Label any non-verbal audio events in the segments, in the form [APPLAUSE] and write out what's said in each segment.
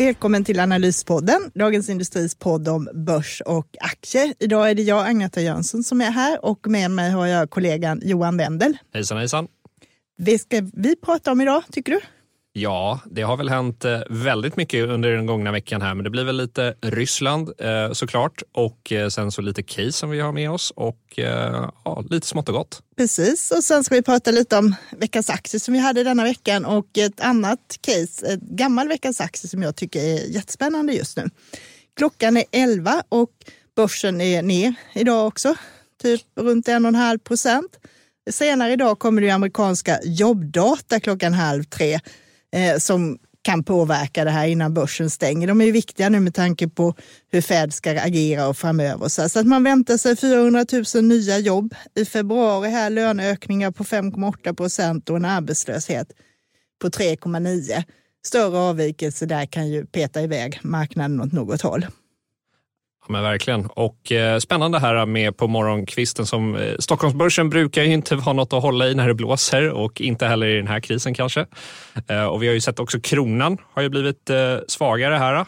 Välkommen till Analyspodden, Dagens Industris podd om börs och aktier. Idag är det jag, Agneta Jönsson, som är här och med mig har jag kollegan Johan Wendel. Hejsan hejsan. Vad ska vi prata om idag, tycker du? Ja, det har väl hänt eh, väldigt mycket under den gångna veckan här, men det blir väl lite Ryssland eh, såklart och eh, sen så lite case som vi har med oss och ja, lite smått och gott. Precis, och sen ska vi prata lite om veckans aktie som vi hade denna veckan och ett annat case, ett gammal veckans aktie som jag tycker är jättespännande just nu. Klockan är 11 och börsen är ner idag också, typ runt en och en halv procent. Senare idag kommer det amerikanska jobbdata klockan halv tre eh, som kan påverka det här innan börsen stänger. De är ju viktiga nu med tanke på hur Fed ska agera och framöver. Så, att man väntar sig 400 000 nya jobb i februari, här löneökningar på 5,8 procent och en arbetslöshet på 3,9. Större avvikelse där kan ju peta iväg marknaden åt något håll men verkligen. Och eh, spännande här med på morgonkvisten som eh, Stockholmsbörsen brukar ju inte [LAUGHS] ha något att hålla i när det blåser och inte heller i den här krisen kanske. Eh, och vi har ju sett också kronan har ju blivit eh, svagare här.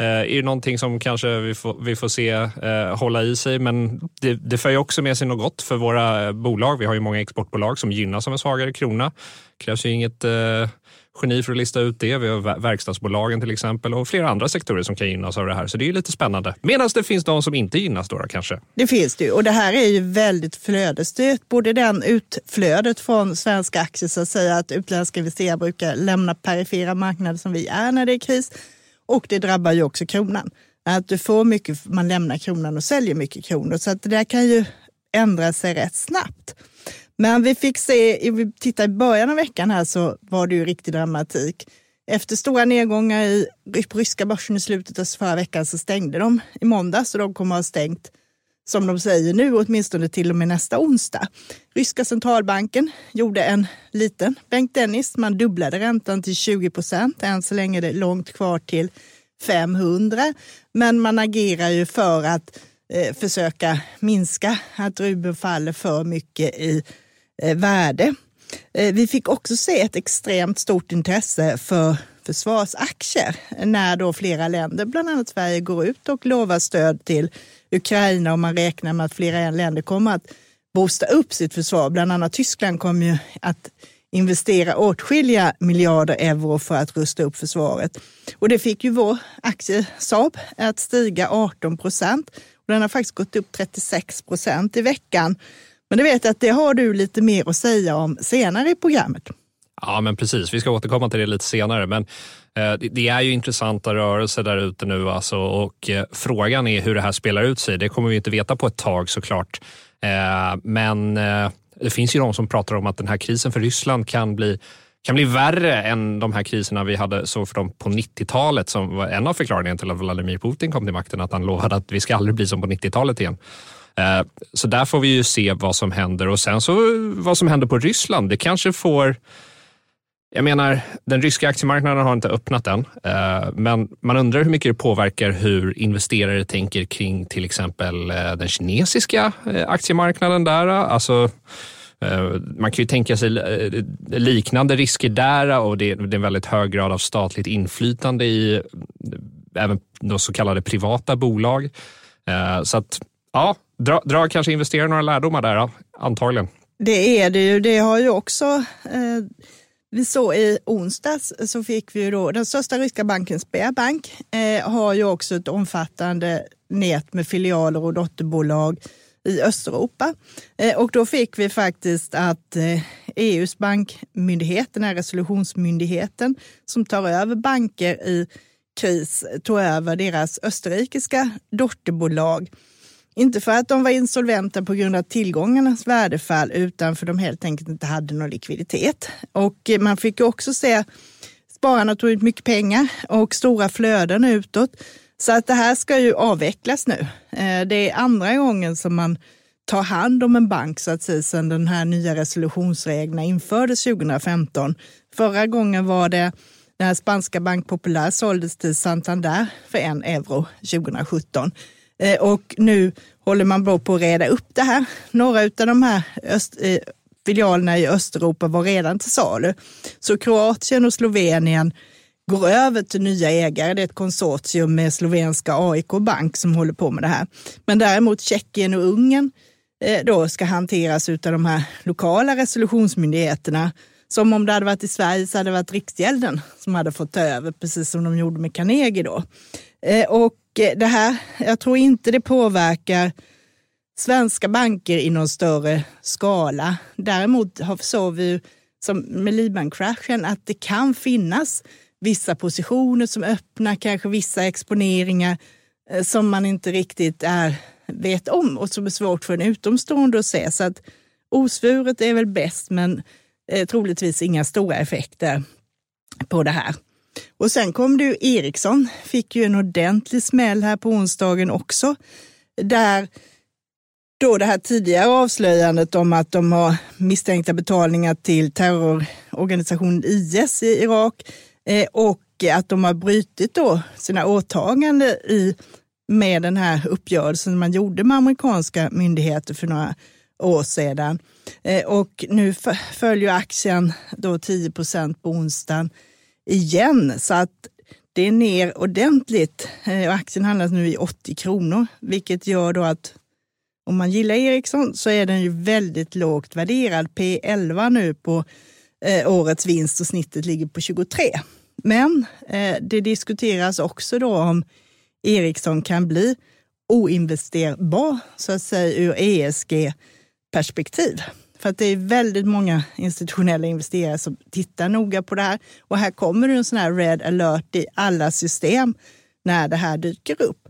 Eh, är det någonting som kanske vi får, vi får se eh, hålla i sig, men det, det för ju också med sig något gott för våra eh, bolag. Vi har ju många exportbolag som gynnas av en svagare krona. Det krävs ju inget eh, geni för att lista ut det. Vi har verkstadsbolagen till exempel och flera andra sektorer som kan gynnas av det här. Så det är lite spännande. Medan det finns de som inte gynnas då, kanske. Det finns det ju och det här är ju väldigt flödesstyrt. Både den utflödet från svenska aktier så att säga att utländska investerare brukar lämna perifera marknader som vi är när det är kris. Och det drabbar ju också kronan. Att du får mycket, man lämnar kronan och säljer mycket kronor. Så att det där kan ju ändra sig rätt snabbt. Men vi fick se, vi tittar i början av veckan här så var det ju riktig dramatik. Efter stora nedgångar i, på ryska börsen i slutet av förra veckan så stängde de i måndags och de kommer att ha stängt som de säger nu, åtminstone till och med nästa onsdag. Ryska centralbanken gjorde en liten Bengt Dennis. Man dubblade räntan till 20 procent. Än så länge är det långt kvar till 500. Men man agerar ju för att eh, försöka minska att rubeln faller för mycket i Eh, värde. Eh, vi fick också se ett extremt stort intresse för försvarsaktier när då flera länder, bland annat Sverige, går ut och lovar stöd till Ukraina och man räknar med att flera länder kommer att boosta upp sitt försvar. Bland annat Tyskland kommer ju att investera åtskilliga miljarder euro för att rusta upp försvaret. Och det fick ju vår aktie Saab att stiga 18 procent. Den har faktiskt gått upp 36 procent i veckan. Men det vet jag att det har du lite mer att säga om senare i programmet. Ja, men precis. Vi ska återkomma till det lite senare. Men eh, det är ju intressanta rörelser där ute nu alltså, och eh, frågan är hur det här spelar ut sig. Det kommer vi inte veta på ett tag såklart. Eh, men det finns ju de som pratar om att den här krisen för Ryssland kan bli kan bli värre än de här kriserna vi hade så för dem på 90-talet som var en av förklaringarna till att Vladimir Putin kom till makten, att han lovade att vi ska aldrig bli som på 90-talet igen. Eh, så där får vi ju se vad som händer och sen så vad som händer på Ryssland. Det kanske får jag menar, den ryska aktiemarknaden har inte öppnat än, eh, men man undrar hur mycket det påverkar hur investerare tänker kring till exempel eh, den kinesiska aktiemarknaden där. Alltså, man kan ju tänka sig liknande risker där och det är en väldigt hög grad av statligt inflytande i även så kallade privata bolag. Så att, ja, Dra, dra kanske investera några lärdomar där, antagligen. Det är det ju. Det har ju också... Eh, vi såg i onsdags så fick vi ju då den största ryska banken Sberbank eh, har ju också ett omfattande nät med filialer och dotterbolag i Östeuropa. Eh, och då fick vi faktiskt att eh, EUs bankmyndighet, den här resolutionsmyndigheten som tar över banker i kris, tog över deras österrikiska dotterbolag inte för att de var insolventa på grund av tillgångarnas värdefall utan för att de helt enkelt inte hade någon likviditet. Och man fick också se spararna tog ut mycket pengar och stora flöden utåt. Så att det här ska ju avvecklas nu. Eh, det är andra gången som man tar hand om en bank så att säga sedan den här nya resolutionsreglerna infördes 2015. Förra gången var det när spanska Bank Popular såldes till Santander för en euro 2017. Eh, och nu håller man på att reda upp det här. Några av de här öst, eh, filialerna i Östeuropa var redan till salu. Så Kroatien och Slovenien går över till nya ägare. Det är ett konsortium med slovenska AIK Bank som håller på med det här. Men däremot Tjeckien och Ungern eh, då ska hanteras av de här lokala resolutionsmyndigheterna. Som om det hade varit i Sverige så hade det varit Riksgälden som hade fått ta över, precis som de gjorde med Carnegie då. Eh, och eh, det här, jag tror inte det påverkar svenska banker i någon större skala. Däremot såg vi som med Liban-kraschen att det kan finnas vissa positioner som öppnar, kanske vissa exponeringar eh, som man inte riktigt är, vet om och som är svårt för en utomstående att se. Så att osvuret är väl bäst, men eh, troligtvis inga stora effekter på det här. Och sen kom det ju Ericsson, fick ju en ordentlig smäll här på onsdagen också, där då det här tidigare avslöjandet om att de har misstänkta betalningar till terrororganisationen IS i Irak eh, och att de har brutit då sina åtaganden i, med den här uppgörelsen man gjorde med amerikanska myndigheter för några år sedan. Eh, och nu följer aktien då 10 procent på onsdagen igen, så att det är ner ordentligt. Eh, och aktien handlas nu i 80 kronor, vilket gör då att om man gillar Ericsson så är den ju väldigt lågt värderad. P11 nu på eh, årets vinst och snittet ligger på 23. Men eh, det diskuteras också då om Ericsson kan bli oinvesterbar så att säga ur ESG-perspektiv. För att det är väldigt många institutionella investerare som tittar noga på det här. Och här kommer det en sån här red alert i alla system när det här dyker upp.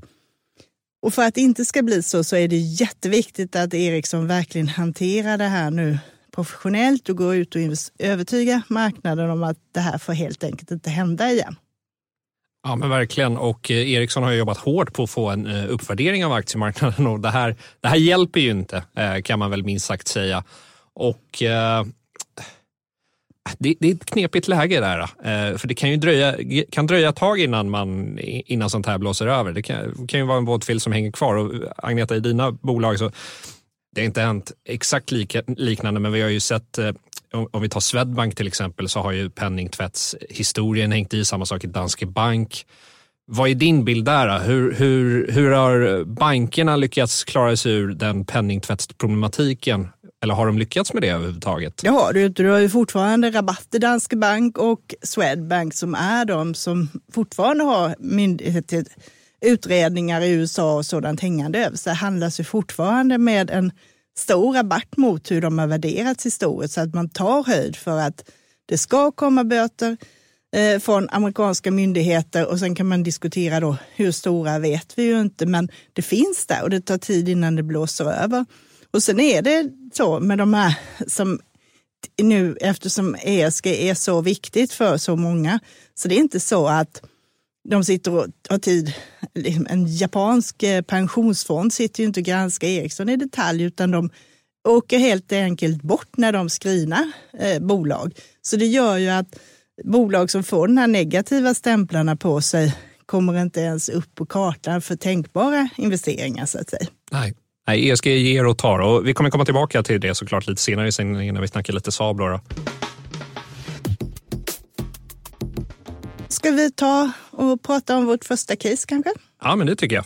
Och för att det inte ska bli så, så är det jätteviktigt att Ericsson verkligen hanterar det här nu professionellt och går ut och övertyga marknaden om att det här får helt enkelt inte hända igen. Ja, men verkligen. Och eh, Ericsson har jobbat hårt på att få en eh, uppvärdering av aktiemarknaden [LAUGHS] och det här, det här hjälper ju inte, eh, kan man väl minst sagt säga. Och eh, det, det, är ett knepigt läge där. Eh, för det kan ju dröja, kan dröja ett tag innan, man, innan sånt här blåser över. Det kan, kan ju vara en våtfil som hänger kvar. Och Agneta, i dina bolag så det har inte hänt exakt lika, liknande, men vi har ju sett eh, om vi tar Swedbank till exempel så har ju penningtvättshistorien hängt i, samma sak i Danske Bank. Vad är din bild där? Hur, hur, hur har bankerna lyckats klara sig ur den penningtvättsproblematiken eller har de lyckats med det överhuvudtaget? Det har du, inte. du har ju fortfarande Rabatt i Danske Bank och Swedbank som är de som fortfarande har myndigheter, utredningar i USA och sådant hängande över sig. handlas ju fortfarande med en stor rabatt mot hur de har värderats historiskt så att man tar höjd för att det ska komma böter eh, från amerikanska myndigheter och sen kan man diskutera då hur stora vet vi ju inte men det finns där och det tar tid innan det blåser över. Och sen är det så med de här som nu, eftersom ESG är så viktigt för så många, så det är inte så att de sitter och har tid. Liksom, en japansk eh, pensionsfond sitter ju inte och granskar Ericsson i detalj, utan de åker helt enkelt bort när de screenar eh, bolag. Så det gör ju att bolag som får de här negativa stämplarna på sig kommer inte ens upp på kartan för tänkbara investeringar så att säga. Nej. Nej, ESG ger och tar och vi kommer komma tillbaka till det såklart lite senare i sändningen när vi snackar lite Saab. Då. Ska vi ta och prata om vårt första case kanske? Ja, men det tycker jag.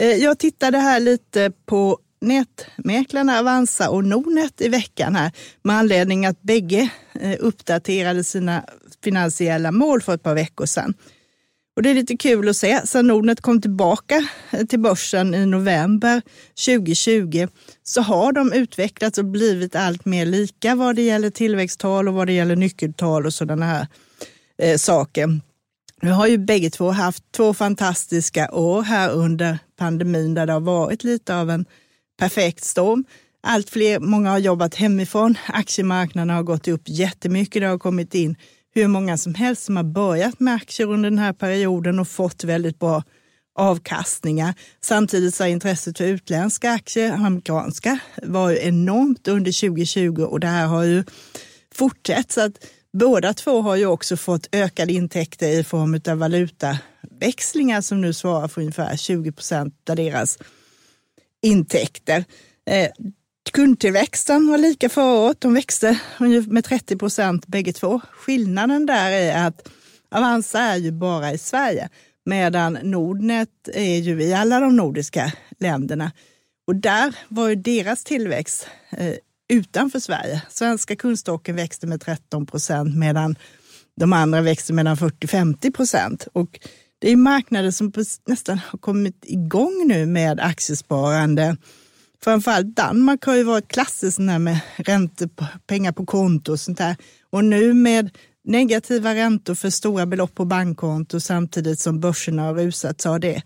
Eh, jag tittade här lite på nätmäklarna Avanza och Nordnet i veckan här med anledning att bägge eh, uppdaterade sina finansiella mål för ett par veckor sedan. Och det är lite kul att se. Sen Nordnet kom tillbaka eh, till börsen i november 2020 så har de utvecklats och blivit allt mer lika vad det gäller tillväxttal och vad det gäller nyckeltal och sådana här eh, saker. Nu har ju bägge två haft två fantastiska år här under pandemin där det har varit lite av en perfekt storm. Allt fler, många har jobbat hemifrån. Aktiemarknaden har gått upp jättemycket. Det har kommit in hur många som helst som har börjat med aktier under den här perioden och fått väldigt bra avkastningar. Samtidigt så intresset för utländska aktier, amerikanska, var enormt under 2020 och det här har ju fortsatt. Så att båda två har ju också fått ökade intäkter i form av valutaväxlingar som nu svarar för ungefär 20 procent av deras intäkter. Eh, Kundtillväxten var lika förra året. De växte med 30 procent bägge två. Skillnaden där är att Avanza är ju bara i Sverige medan Nordnet är ju i alla de nordiska länderna. Och där var ju deras tillväxt eh, utanför Sverige. Svenska kundstocken växte med 13 procent medan de andra växte mellan 40-50 procent. Och det är marknader som nästan har kommit igång nu med aktiesparande. Framförallt Danmark har ju varit klassiskt med räntor, pengar på konto och sånt där. Och nu med negativa räntor för stora belopp på bankkonto samtidigt som börserna har rusat så har det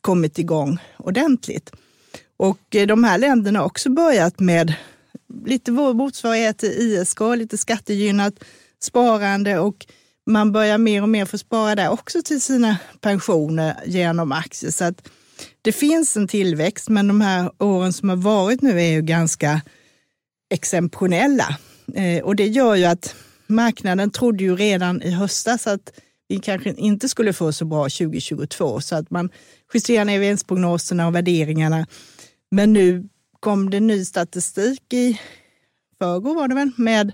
kommit igång ordentligt. Och eh, de här länderna har också börjat med lite vår motsvarighet till ISK, lite skattegynnat sparande och man börjar mer och mer få spara där också till sina pensioner genom aktier. Så att det finns en tillväxt, men de här åren som har varit nu är ju ganska exceptionella. Eh, och det gör ju att marknaden trodde ju redan i höstas att vi kanske inte skulle få så bra 2022, så att man justerar ner vinstprognoserna och värderingarna. Men nu kom det ny statistik i förrgår var det väl, med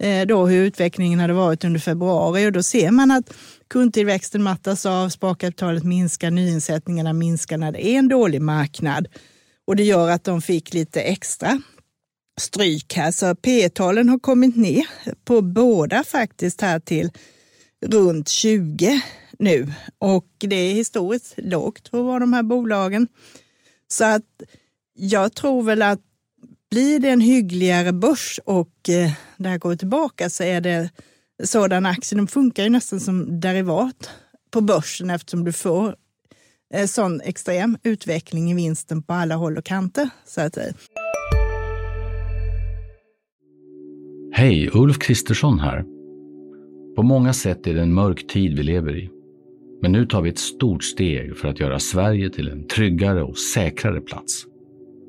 Eh, då hur utvecklingen hade varit under februari och då ser man att kundtillväxten mattas av, sparkapitalet minskar, nyinsättningarna minskar när det är en dålig marknad. Och det gör att de fick lite extra stryk här. Så P-talen har kommit ner på båda faktiskt här till runt 20 nu. Och det är historiskt lågt för de här bolagen. Så att jag tror väl att blir det en hyggligare börs och eh, det här går tillbaka så är det sådana aktier, de funkar ju nästan som derivat på börsen eftersom du får eh, sån extrem utveckling i vinsten på alla håll och kanter. Så att säga. Hej, Ulf Kristersson här. På många sätt är det en mörk tid vi lever i. Men nu tar vi ett stort steg för att göra Sverige till en tryggare och säkrare plats.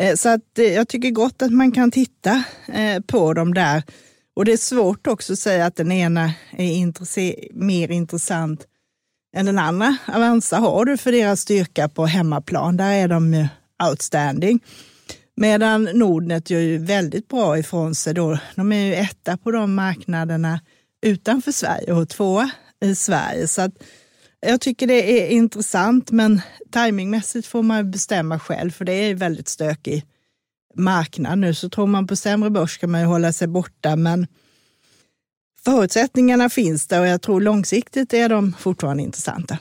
Eh, så att eh, jag tycker gott att man kan titta eh, på dem där. Och det är svårt också att säga att den ena är mer intressant än den andra. Avanza har du för deras styrka på hemmaplan. Där är de outstanding. Medan Nordnet gör ju väldigt bra ifrån sig. Då. De är ju etta på de marknaderna utanför Sverige och tvåa i Sverige. Så att jag tycker det är intressant, men timingmässigt får man bestämma själv, för det är väldigt stökig marknad nu. Så tror man på sämre börs kan man ju hålla sig borta, men förutsättningarna finns där och jag tror långsiktigt är de fortfarande intressanta.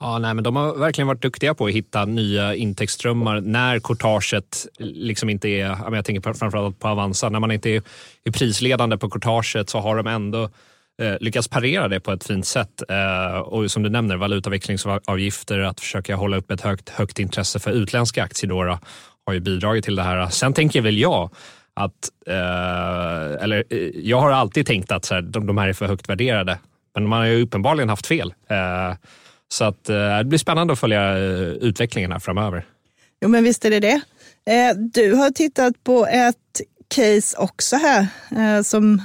Ja, nej, men de har verkligen varit duktiga på att hitta nya intäktsströmmar när courtaget eh, liksom inte är, jag tänker framförallt på Avanza, när man inte är, är prisledande på courtaget så har de ändå eh, lyckats parera det på ett fint sätt. Eh, och som du nämner, valutaväxlingsavgifter, att försöka hålla upp ett högt, högt intresse för utländska aktier då, har ju bidragit till det här. Sen tänker väl jag att, eh, eller eh, jag har alltid tänkt att så här, de, de, här är för högt värderade, men man har ju uppenbarligen haft fel. Eh, så att, eh, det blir spännande att följa utvecklingen här framöver. Jo, men visst är det det. Du har tittat på ett case också här som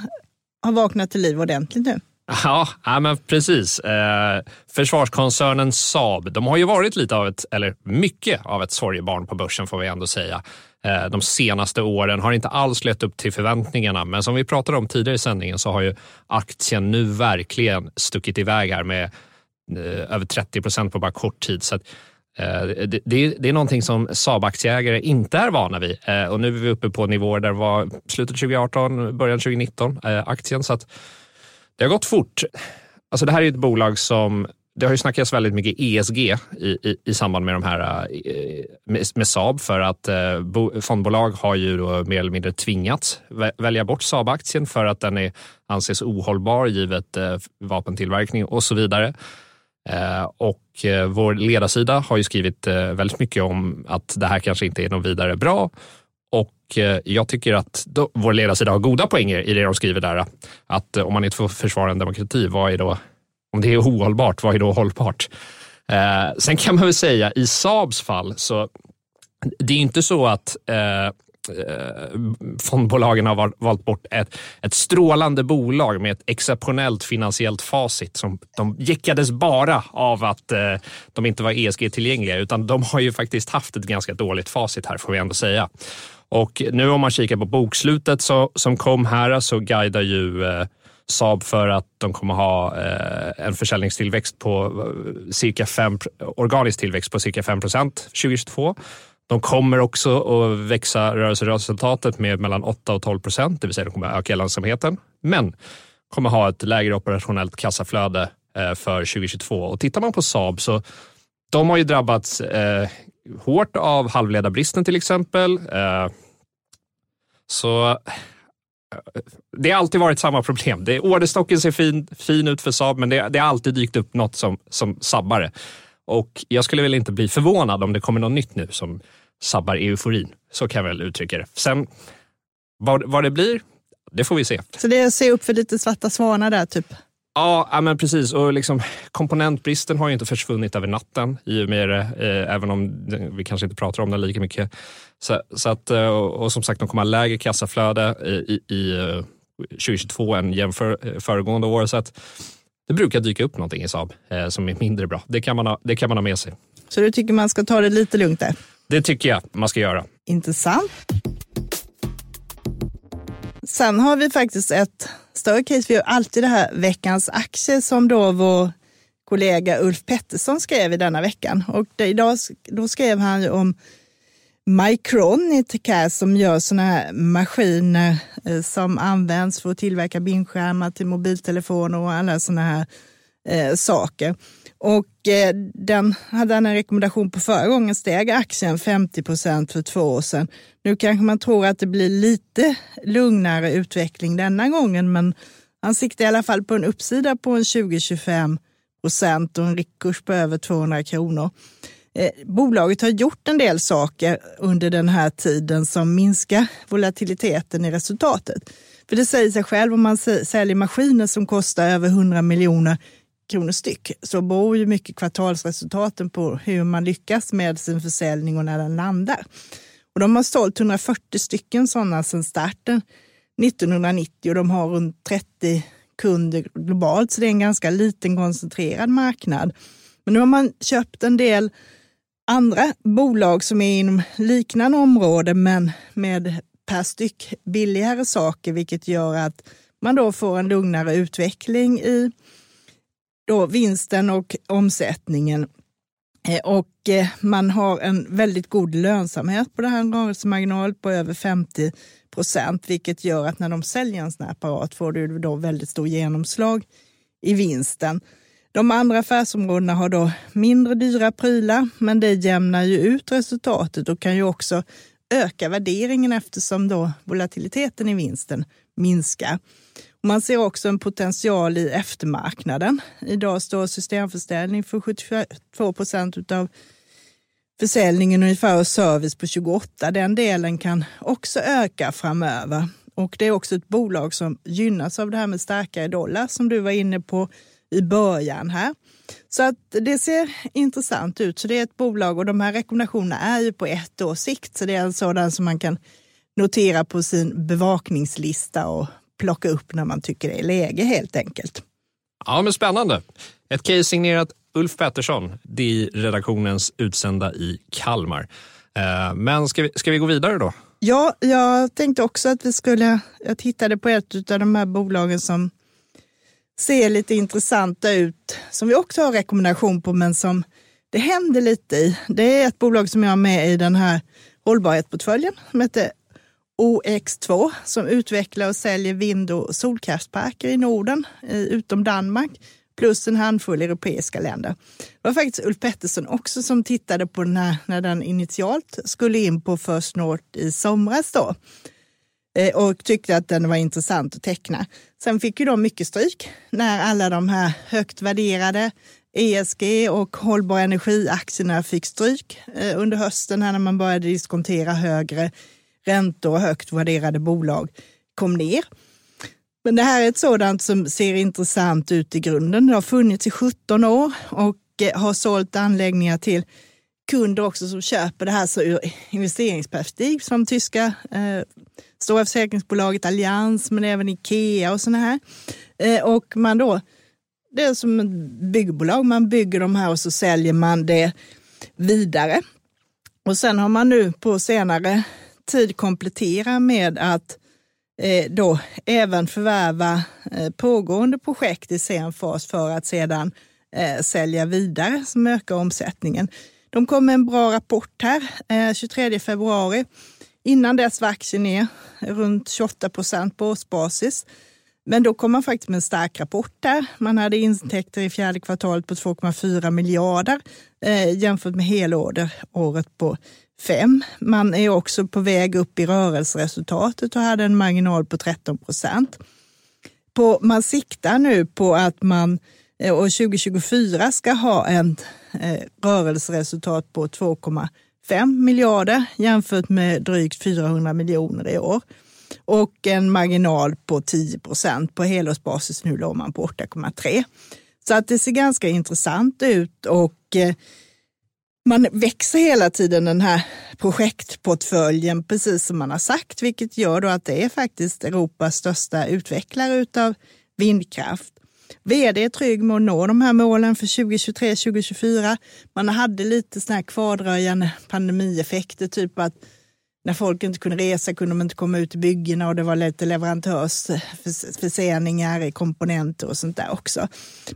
har vaknat till liv ordentligt nu. Ja, ja men precis. Eh, försvarskoncernen Saab, de har ju varit lite av ett, eller mycket av ett sorgebarn på börsen får vi ändå säga. Eh, de senaste åren har inte alls lett upp till förväntningarna, men som vi pratade om tidigare i sändningen så har ju aktien nu verkligen stuckit iväg här med eh, över 30 procent på bara kort tid. Så att, Eh, det, det, det, är någonting som Saab-aktieägare inte är vana vid eh, och nu är vi uppe på nivåer där det var slutet 2018, början 2019 eh, aktien. Så att det har gått fort. Alltså det här är ett bolag som det har ju snackats väldigt mycket ESG i, i, i samband med de här med, med Saab för att bo, fondbolag har ju då mer eller mindre tvingats välja bort Saab-aktien för att den är, anses ohållbar givet vapentillverkning och så vidare. Eh, och eh, vår ledarsida har ju skrivit eh, väldigt mycket om att det här kanske inte är något vidare bra och jag tycker att då, vår ledarsida har goda poänger i det de skriver där. Att om man inte får försvara en demokrati, vad är då om det är ohållbart, vad är då hållbart? Sen kan man väl säga i Saabs fall, så det är inte så att eh Eh, fondbolagen har valt bort ett, ett strålande bolag med ett exceptionellt finansiellt facit. Som, de jäckades bara av att eh, de inte var ESG-tillgängliga, utan de har ju faktiskt haft ett ganska dåligt facit här, får vi ändå säga. Och nu om man kikar på bokslutet så, som kom här så guidar ju eh, Saab för att de kommer ha eh, en försäljningstillväxt på eh, cirka 5, organisk tillväxt på cirka 5 procent 2022. De kommer också att växa rörelseresultatet med mellan 8 och 12 procent, det vill säga de kommer öka lönsamheten, men kommer ha ett lägre operationellt kassaflöde eh, för 2022. Och tittar man på Saab så de har ju drabbats eh, hårt av halvledarbristen till exempel. Eh, så eh, det har alltid varit samma problem. Det, orderstocken ser fin, fin ut för Saab, men det, det har alltid dykt upp något som, som sabbar det. Och jag skulle väl inte bli förvånad om det kommer något nytt nu som sabbar euforin. Så kan jag väl uttrycka det. Sen vad, vad det blir, det får vi se. Så det är att se upp för lite svarta svanar där typ? Ja, men precis. Och liksom, komponentbristen har ju inte försvunnit över natten i och med det, eh, även om vi kanske inte pratar om den lika mycket. Så, så att, eh, och som sagt, de kommer ha lägre kassaflöde i, i 2022 eh, än jämför eh, föregående år. Så att det brukar dyka upp någonting i Saab eh, som är mindre bra. Det kan, man ha, det kan man ha med sig. Så du tycker man ska ta det lite lugnt där? Det tycker jag man ska göra. Intressant. Sen har vi faktiskt ett större case. Vi har alltid det här veckans aktie som då vår kollega Ulf Pettersson skrev i denna veckan. Och det, idag, då skrev han ju om Micron i Tekär som gör sådana här maskiner Eh, som används för att tillverka bildskärmar till mobiltelefoner och alla sådana här eh, saker. Och eh, den hade han en rekommendation på förra gången, steg aktien 50 procent för två år sedan. Nu kanske man tror att det blir lite lugnare utveckling denna gången, men han siktar i alla fall på en uppsida på en 20-25 procent och en riktkurs på över 200 kronor. Eh, bolaget har gjort en del saker under den här tiden som minskar volatiliteten i resultatet. För det säger sig själv om man säljer maskiner som kostar över 100 miljoner kronor styck så beror ju mycket kvartalsresultaten på hur man lyckas med sin försäljning och när den landar. Och de har sålt 140 stycken sådana sedan starten 1990 och de har runt 30 kunder globalt, så det är en ganska liten koncentrerad marknad. Men nu har man köpt en del andra bolag som är inom liknande område men med per styck billigare saker, vilket gör att man då får en lugnare utveckling i då vinsten och omsättningen. Eh, och eh, man har en väldigt god lönsamhet på det här, en rörelsemarginal på över 50 procent, vilket gör att när de säljer en sån här apparat får du då väldigt stor genomslag i vinsten. De andra affärsområdena har då mindre dyra prylar, men det jämnar ju ut resultatet och kan ju också öka värderingen eftersom då volatiliteten i vinsten minskar. Man ser också en potential i eftermarknaden. Idag står systemförsäljning för 72 procent av försäljningen ungefär och service på 28. Den delen kan också öka framöver. Och det är också ett bolag som gynnas av det här med starkare dollar som du var inne på i början här. Så att det ser intressant ut. Så det är ett bolag och de här rekommendationerna är ju på ett års sikt. Så det är en sådan som man kan notera på sin bevakningslista och plocka upp när man tycker det är läge helt enkelt. Ja, men spännande. Ett case signerat Ulf Pettersson, DI-redaktionens utsända i Kalmar. Eh, men ska vi, ska vi gå vidare då? Ja, jag tänkte också att vi skulle... Jag tittade på ett av de här bolagen som ser lite intressanta ut, som vi också har rekommendation på, men som det händer lite i. Det är ett bolag som jag har med i den här hållbarhetsportföljen som heter OX2 som utvecklar och säljer vind och solkraftparker i Norden, utom Danmark. plus en handfull europeiska länder. Det var faktiskt Ulf Pettersson också som tittade på den här när den initialt skulle in på First North i somras då Eh, och tyckte att den var intressant att teckna. Sen fick ju de mycket stryk när alla de här högt värderade ESG och hållbar energiaktierna fick stryk eh, under hösten när man började diskontera högre räntor och högt värderade bolag kom ner. Men det här är ett sådant som ser intressant ut i grunden. Det har funnits i 17 år och eh, har sålt anläggningar till kunder också som köper det här så ur investeringsperspektiv som tyska eh, stora försäkringsbolaget Allians men även Ikea och sådana här. Eh, och man då, det är som ett byggbolag, man bygger de här och så säljer man det vidare. Och sen har man nu på senare tid kompletterat med att eh, då även förvärva eh, pågående projekt i sen fas för att sedan sälja vidare som ökar omsättningen. De kom med en bra rapport här 23 februari. Innan dess var aktien ner runt 28 procent på årsbasis. Men då kom man faktiskt med en stark rapport där. Man hade intäkter i fjärde kvartalet på 2,4 miljarder eh, jämfört med helåret på 5. Man är också på väg upp i rörelseresultatet och hade en marginal på 13 procent. man siktar nu på att man eh, år 2024 ska ha en eh, rörelseresultat på 2,5 5 miljarder jämfört med drygt 400 miljoner i år och en marginal på 10 procent. På helårsbasis nu låg man på 8,3. Så att det ser ganska intressant ut och eh, man växer hela tiden den här projektportföljen precis som man har sagt, vilket gör då att det är faktiskt Europas största utvecklare utav vindkraft. Vd är trygg med att nå de här målen för 2023-2024. Man hade lite såna här kvardröjande pandemieffekter, typ att när folk inte kunde resa kunde de inte komma ut i byggena och det var lite leverantörsförseningar i komponenter och sånt där också.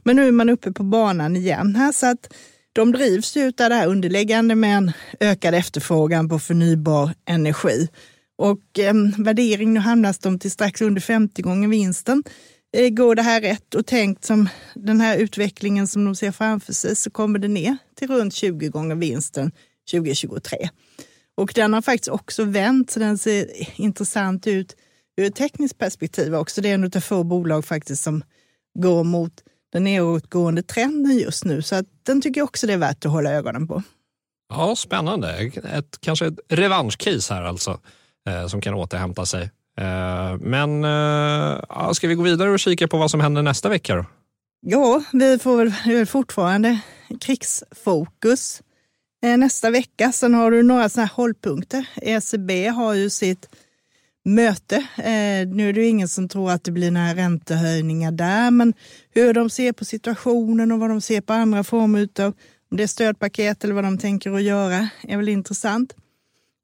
Men nu är man uppe på banan igen här så att de drivs ju av det här underliggande med en ökad efterfrågan på förnybar energi. Och eh, värdering, nu hamnas de till strax under 50 gånger vinsten. Eh, går det här rätt och tänkt som den här utvecklingen som de ser framför sig så kommer det ner till runt 20 gånger vinsten 2023. Och den har faktiskt också vänt, så den ser intressant ut ur ett tekniskt perspektiv också. Det är en av få bolag faktiskt som går mot den nedåtgående trenden just nu. Så att den tycker jag också det är värt att hålla ögonen på. Ja, spännande. Ett, kanske ett revanschcase här alltså, eh, som kan återhämta sig. Eh, men eh, ska vi gå vidare och kika på vad som händer nästa vecka då? Ja, vi får väl fortfarande krigsfokus eh, nästa vecka. Sen har du några sådana här hållpunkter. ECB har ju sitt möte. Nu är det ingen som tror att det blir några räntehöjningar där, men hur de ser på situationen och vad de ser på andra former av om det är stödpaket eller vad de tänker att göra är väl intressant.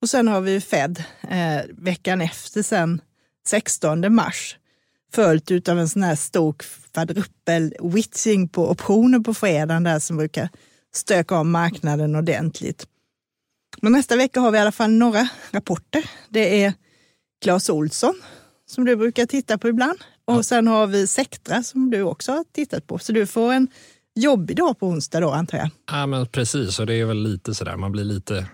Och sen har vi Fed eh, veckan efter sen 16 mars följt av en sån här stor kvadruppel witching på optioner på fredagen där som brukar stöka om marknaden ordentligt. Men nästa vecka har vi i alla fall några rapporter. Det är Clas Olsson som du brukar titta på ibland. Och ja. sen har vi Sectra som du också har tittat på. Så du får en jobbig dag på onsdag då antar jag. Ja men precis och det är väl lite sådär, man blir lite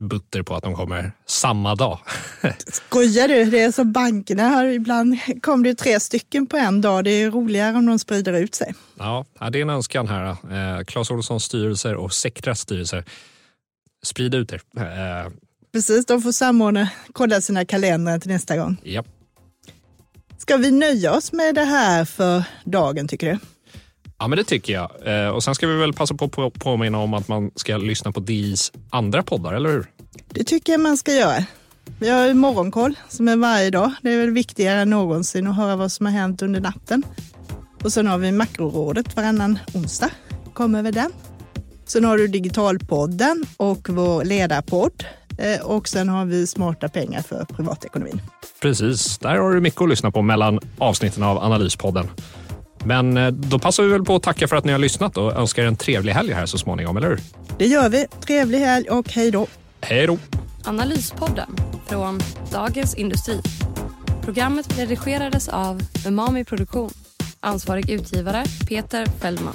butter på att de kommer samma dag. [LAUGHS] Skojar du? Det är som bankerna här. Ibland kommer det tre stycken på en dag. Det är roligare om de sprider ut sig. Ja, det är en önskan här. Eh, Clas Ohlsons styrelser och Sectras styrelser. Sprid ut er. Eh, Precis, de får samordna, kolla sina kalendrar till nästa gång. Ja. Ska vi nöja oss med det här för dagen tycker du? Ja, men det tycker jag. Eh, och sen ska vi väl passa på att påminna om att man ska lyssna på DIs andra poddar, eller hur? Det tycker jag man ska göra. Vi har morgonkoll som är varje dag. Det är väl viktigare än någonsin att höra vad som har hänt under natten. Och sen har vi makrorådet varannan onsdag. Kommer vi den. Sen har du Digitalpodden och vår ledarpodd. Eh, och sen har vi Smarta pengar för privatekonomin. Precis, där har du mycket att lyssna på mellan avsnitten av Analyspodden. Men eh, då passar vi väl på att tacka för att ni har lyssnat och önskar en trevlig helg här så småningom, eller hur? Det gör vi. Trevlig helg och hej då. Hej då. Analyspodden från Dagens Industri. Programmet redigerades av Umami Produktion. Ansvarig utgivare Peter Fellman.